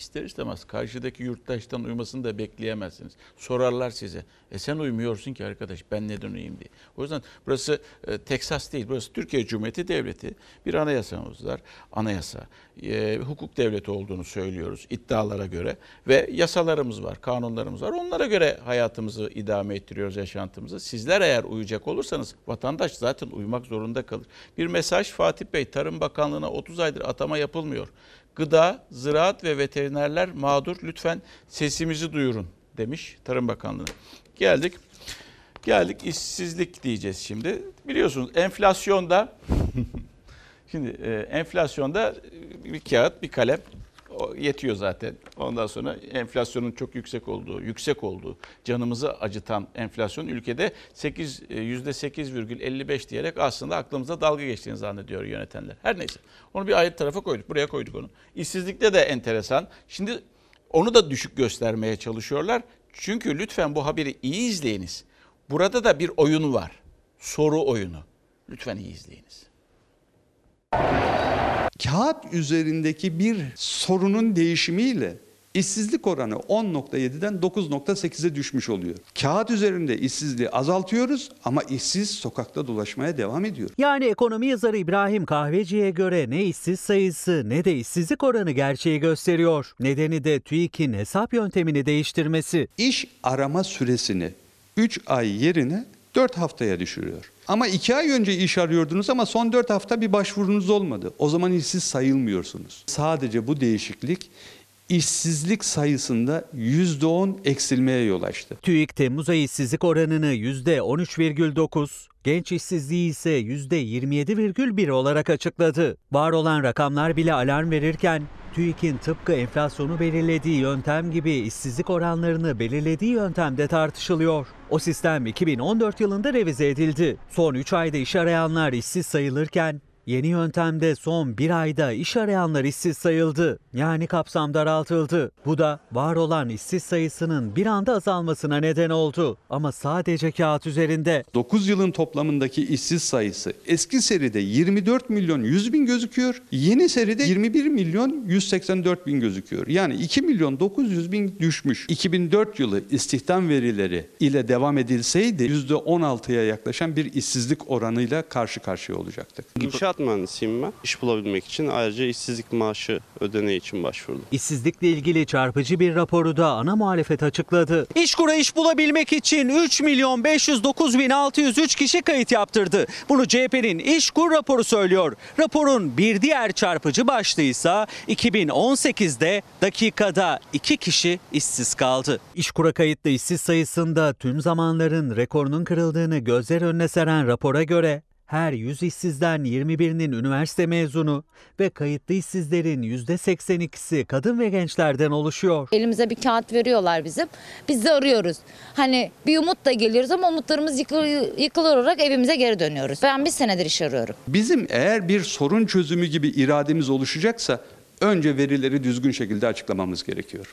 ister istemez karşıdaki yurttaştan uymasını da bekleyemezsiniz. Sorarlar size. E sen uymuyorsun ki arkadaş ben neden uyuyayım diye. O yüzden burası e, Teksas değil. Burası Türkiye Cumhuriyeti Devleti. Bir anayasamız var. Anayasa. E, hukuk devleti olduğunu söylüyoruz iddialara göre. Ve yasalarımız var, kanunlarımız var. Onlara göre hayatımızı idame ettiriyoruz, yaşantımızı. Sizler eğer uyacak olursanız vatandaş zaten uymak zorunda kalır. Bir mesaj Fatih Bey, Tarım Bakanlığı'na 30 aydır atama yapılmıyor. Gıda, ziraat ve veterinerler mağdur. Lütfen sesimizi duyurun demiş Tarım Bakanlığı. Geldik. Geldik işsizlik diyeceğiz şimdi. Biliyorsunuz enflasyonda şimdi e, enflasyonda bir kağıt, bir kalem yetiyor zaten. Ondan sonra enflasyonun çok yüksek olduğu, yüksek olduğu, canımızı acıtan enflasyon ülkede 8 %8,55 diyerek aslında aklımıza dalga geçtiğini zannediyor yönetenler. Her neyse. Onu bir ayrı tarafa koyduk. Buraya koyduk onu. İşsizlikte de enteresan. Şimdi onu da düşük göstermeye çalışıyorlar. Çünkü lütfen bu haberi iyi izleyiniz. Burada da bir oyun var. Soru oyunu. Lütfen iyi izleyiniz. Kağıt üzerindeki bir sorunun değişimiyle işsizlik oranı 10.7'den 9.8'e düşmüş oluyor. Kağıt üzerinde işsizliği azaltıyoruz ama işsiz sokakta dolaşmaya devam ediyor. Yani ekonomi yazarı İbrahim Kahveci'ye göre ne işsiz sayısı ne de işsizlik oranı gerçeği gösteriyor. Nedeni de TÜİK'in hesap yöntemini değiştirmesi. İş arama süresini 3 ay yerine 4 haftaya düşürüyor. Ama 2 ay önce iş arıyordunuz ama son 4 hafta bir başvurunuz olmadı. O zaman işsiz sayılmıyorsunuz. Sadece bu değişiklik işsizlik sayısında %10 eksilmeye yol açtı. TÜİK Temmuz ayı işsizlik oranını %13,9, genç işsizliği ise %27,1 olarak açıkladı. Var olan rakamlar bile alarm verirken TÜİK'in tıpkı enflasyonu belirlediği yöntem gibi işsizlik oranlarını belirlediği yöntemde tartışılıyor. O sistem 2014 yılında revize edildi. Son 3 ayda iş arayanlar işsiz sayılırken Yeni yöntemde son bir ayda iş arayanlar işsiz sayıldı. Yani kapsam daraltıldı. Bu da var olan işsiz sayısının bir anda azalmasına neden oldu. Ama sadece kağıt üzerinde. 9 yılın toplamındaki işsiz sayısı eski seride 24 milyon 100 bin gözüküyor. Yeni seride 21 milyon 184 bin gözüküyor. Yani 2 milyon 900 bin düşmüş. 2004 yılı istihdam verileri ile devam edilseydi %16'ya yaklaşan bir işsizlik oranıyla karşı karşıya olacaktık. İnşaat mühendisiyim ben. İş bulabilmek için ayrıca işsizlik maaşı ödeneği için başvurdum. İşsizlikle ilgili çarpıcı bir raporu da ana muhalefet açıkladı. İşkur'a iş bulabilmek için 3 milyon 509 bin 603 kişi kayıt yaptırdı. Bunu CHP'nin İşkur raporu söylüyor. Raporun bir diğer çarpıcı başlığıysa 2018'de dakikada 2 kişi işsiz kaldı. İşkur'a kayıtlı işsiz sayısında tüm zamanların rekorunun kırıldığını gözler önüne seren rapora göre her 100 işsizden 21'inin üniversite mezunu ve kayıtlı işsizlerin %82'si kadın ve gençlerden oluşuyor. Elimize bir kağıt veriyorlar bizim. Biz de arıyoruz. Hani bir umutla geliyoruz ama umutlarımız yıkılır, yıkılır olarak evimize geri dönüyoruz. Ben bir senedir iş arıyorum. Bizim eğer bir sorun çözümü gibi irademiz oluşacaksa önce verileri düzgün şekilde açıklamamız gerekiyor.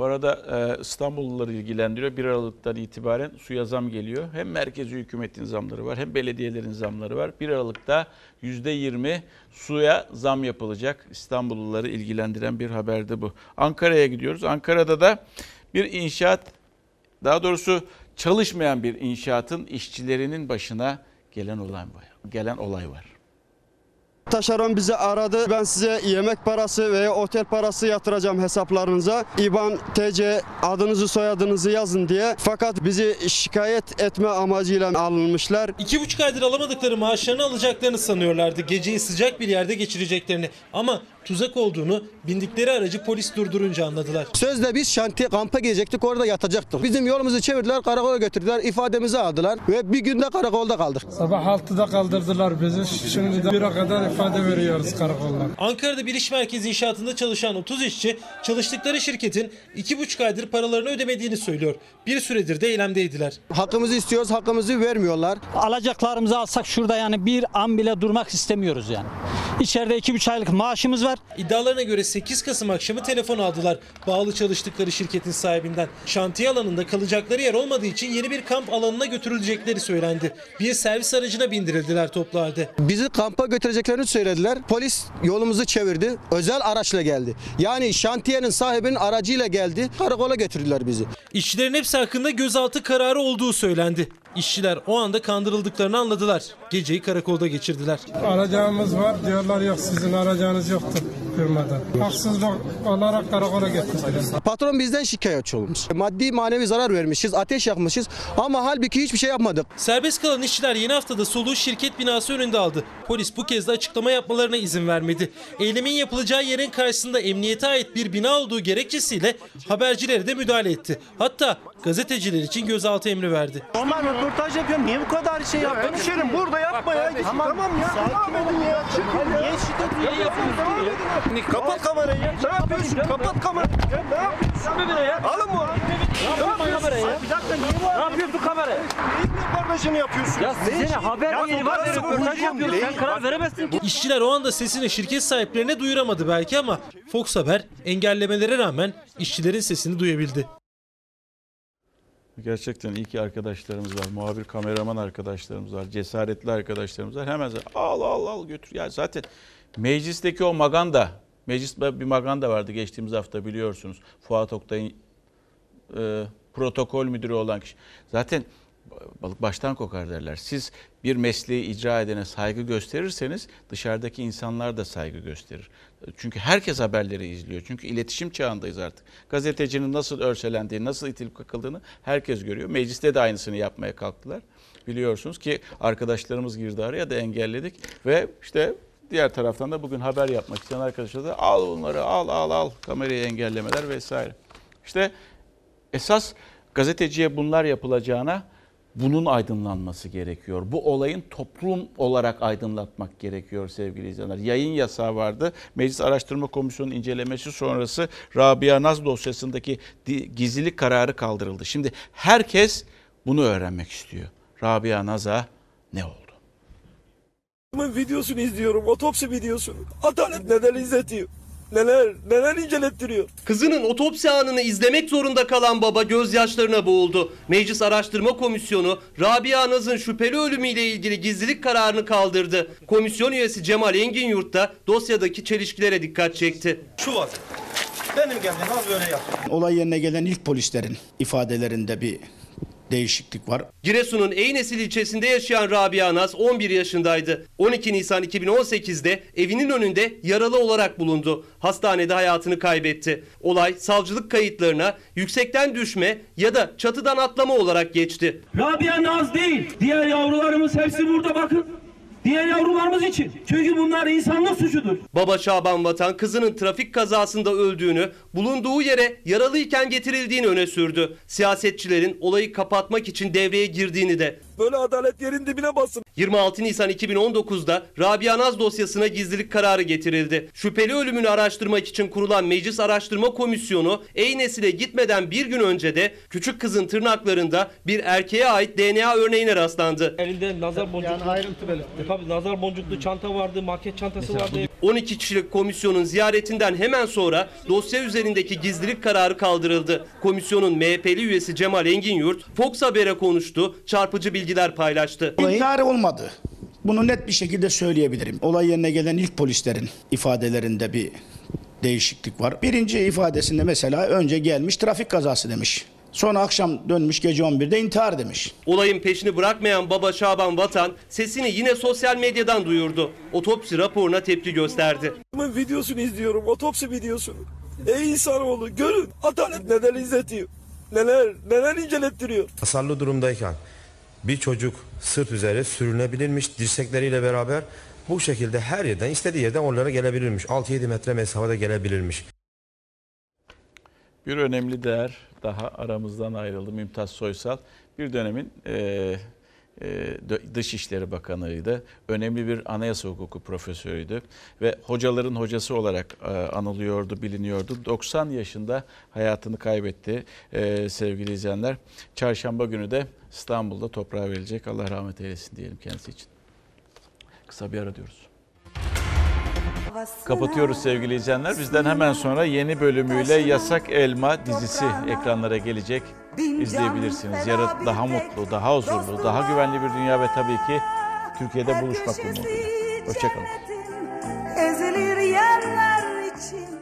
Bu arada e, İstanbulluları ilgilendiriyor. 1 Aralık'tan itibaren suya zam geliyor. Hem merkezi hükümetin zamları var hem belediyelerin zamları var. 1 Aralık'ta %20 suya zam yapılacak. İstanbulluları ilgilendiren bir haberde bu. Ankara'ya gidiyoruz. Ankara'da da bir inşaat, daha doğrusu çalışmayan bir inşaatın işçilerinin başına gelen olay var. Gelen olay var. Taşeron bizi aradı. Ben size yemek parası veya otel parası yatıracağım hesaplarınıza. İBAN, TC adınızı soyadınızı yazın diye. Fakat bizi şikayet etme amacıyla alınmışlar. İki buçuk aydır alamadıkları maaşlarını alacaklarını sanıyorlardı. Geceyi sıcak bir yerde geçireceklerini. Ama tuzak olduğunu bindikleri aracı polis durdurunca anladılar. Sözde biz şantiye kampa gelecektik orada yatacaktık. Bizim yolumuzu çevirdiler karakola götürdüler ifademizi aldılar ve bir günde karakolda kaldık. Sabah 6'da kaldırdılar bizi. Şimdi de 1'e kadar ifade veriyoruz karakolda. Ankara'da bir iş merkezi inşaatında çalışan 30 işçi çalıştıkları şirketin 2,5 aydır paralarını ödemediğini söylüyor. Bir süredir de eylemdeydiler. Hakkımızı istiyoruz hakkımızı vermiyorlar. Alacaklarımızı alsak şurada yani bir an bile durmak istemiyoruz yani. İçeride 2,5 aylık maaşımız var. İddialarına göre 8 Kasım akşamı telefon aldılar bağlı çalıştıkları şirketin sahibinden. Şantiye alanında kalacakları yer olmadığı için yeni bir kamp alanına götürülecekleri söylendi. Bir servis aracına bindirildiler toplu halde. Bizi kampa götüreceklerini söylediler. Polis yolumuzu çevirdi. Özel araçla geldi. Yani şantiyenin sahibinin aracıyla geldi. Karakola götürdüler bizi. İşçilerin hepsi hakkında gözaltı kararı olduğu söylendi. İşçiler o anda kandırıldıklarını anladılar. Geceyi karakolda geçirdiler. Aracağımız var diyorlar yok sizin aracağınız yoktur firmada. Haksızlık olarak karakola getirdiler. Patron bizden şikayetçi olmuş. Maddi manevi zarar vermişiz, ateş yakmışız ama halbuki hiçbir şey yapmadık. Serbest kalan işçiler yeni haftada soluğu şirket binası önünde aldı. Polis bu kez de açıklama yapmalarına izin vermedi. Eylemin yapılacağı yerin karşısında emniyete ait bir bina olduğu gerekçesiyle habercilere de müdahale etti. Hatta gazeteciler için gözaltı emri verdi. Normal röportaj yapıyorum. Niye bu kadar şey yaptın? Hemşerim burada yapma ya. Tamam, tamam ya. Sakin olun ya. Niye şiddet niye yapıyorsun? Kapat kamerayı ya. Ne yapıyorsun? Kapat kamerayı. Ya ne yapıyorsun? ya. Alın bu. Ne yapıyorsun? kamerayı ya. Bir dakika niye var? Ne yapıyorsun kamerayı? Neyin röportajını yapıyorsun? Ya size ne haber yeri var ve röportaj yapıyorsun. Sen karar veremezsin ki. İşçiler o anda sesini şirket sahiplerine duyuramadı belki ama Fox Haber engellemelere rağmen işçilerin sesini duyabildi. Gerçekten iyi ki arkadaşlarımız var. Muhabir, kameraman arkadaşlarımız var. Cesaretli arkadaşlarımız var. Hemen al al al götür. Ya zaten meclisteki o maganda, mecliste bir maganda vardı geçtiğimiz hafta biliyorsunuz. Fuat Oktay'ın e, protokol müdürü olan kişi. Zaten balık baştan kokar derler. Siz bir mesleği icra edene saygı gösterirseniz dışarıdaki insanlar da saygı gösterir. Çünkü herkes haberleri izliyor. Çünkü iletişim çağındayız artık. Gazetecinin nasıl örselendiğini, nasıl itilip kakıldığını herkes görüyor. Mecliste de aynısını yapmaya kalktılar. Biliyorsunuz ki arkadaşlarımız girdi araya da engelledik ve işte diğer taraftan da bugün haber yapmak isteyen arkadaşlar da al bunları al al al kamerayı engellemeler vesaire. İşte esas gazeteciye bunlar yapılacağına bunun aydınlanması gerekiyor. Bu olayın toplum olarak aydınlatmak gerekiyor sevgili izleyenler. Yayın yasağı vardı. Meclis Araştırma Komisyonu incelemesi sonrası Rabia Naz dosyasındaki gizlilik kararı kaldırıldı. Şimdi herkes bunu öğrenmek istiyor. Rabia Naz'a ne oldu? Videosunu izliyorum, otopsi videosunu. Adalet neden izletiyor? Neler, neler incelettiriyor? Kızının otopsi anını izlemek zorunda kalan baba gözyaşlarına boğuldu. Meclis Araştırma Komisyonu Rabia Naz'ın şüpheli ölümüyle ilgili gizlilik kararını kaldırdı. Komisyon üyesi Cemal Engin Yurt da dosyadaki çelişkilere dikkat çekti. Şu var. Benim geldiğim az böyle yap. Olay yerine gelen ilk polislerin ifadelerinde bir değişiklik var. Giresun'un Eynesil ilçesinde yaşayan Rabia Naz 11 yaşındaydı. 12 Nisan 2018'de evinin önünde yaralı olarak bulundu. Hastanede hayatını kaybetti. Olay savcılık kayıtlarına yüksekten düşme ya da çatıdan atlama olarak geçti. Rabia Naz değil. Diğer yavrularımız hepsi burada bakın. Diğer yavrularımız için. Çünkü bunlar insanlık suçudur. Baba Şaban Vatan kızının trafik kazasında öldüğünü, bulunduğu yere yaralıyken getirildiğini öne sürdü. Siyasetçilerin olayı kapatmak için devreye girdiğini de Böyle adalet yerin dibine basın. 26 Nisan 2019'da Rabia Naz dosyasına gizlilik kararı getirildi. Şüpheli ölümünü araştırmak için kurulan Meclis Araştırma Komisyonu Eynesil'e gitmeden bir gün önce de küçük kızın tırnaklarında bir erkeğe ait DNA örneğine rastlandı. Elinde nazar boncuklu. Yani ayrıntı belirtti. Tabii nazar boncuklu çanta vardı, maket çantası vardı. 12 kişilik komisyonun ziyaretinden hemen sonra dosya üzerindeki gizlilik kararı kaldırıldı. Komisyonun MHP'li üyesi Cemal Engin Yurt Fox Haber'e konuştu, çarpıcı bilgiler paylaştı. İntihar olmadı. Bunu net bir şekilde söyleyebilirim. Olay yerine gelen ilk polislerin ifadelerinde bir değişiklik var. Birinci ifadesinde mesela önce gelmiş trafik kazası demiş. Sonra akşam dönmüş gece 11'de intihar demiş. Olayın peşini bırakmayan baba Şaban Vatan sesini yine sosyal medyadan duyurdu. Otopsi raporuna tepki gösterdi. Videosunu izliyorum, otopsi videosunu. Ey insanoğlu görün adalet neden izletiyor? Neler, neler incelettiriyor? Hasarlı durumdayken bir çocuk sırt üzeri sürünebilirmiş dirsekleriyle beraber bu şekilde her yerden istediği yerden oralara gelebilirmiş. 6-7 metre mesafede gelebilirmiş. Bir önemli değer daha aramızdan ayrıldı Mümtaz Soysal. Bir dönemin e, e, Dışişleri Bakanı'ydı. Önemli bir anayasa hukuku profesörüydü. Ve hocaların hocası olarak e, anılıyordu, biliniyordu. 90 yaşında hayatını kaybetti e, sevgili izleyenler. Çarşamba günü de İstanbul'da toprağa verilecek. Allah rahmet eylesin diyelim kendisi için. Kısa bir ara diyoruz. Kapatıyoruz sevgili izleyenler. Bizden hemen sonra yeni bölümüyle Yasak Elma dizisi ekranlara gelecek. İzleyebilirsiniz. Yarın daha mutlu, daha huzurlu, daha güvenli bir dünya ve tabii ki Türkiye'de buluşmak umuduyla. Hoşçakalın. Ezilir yerler için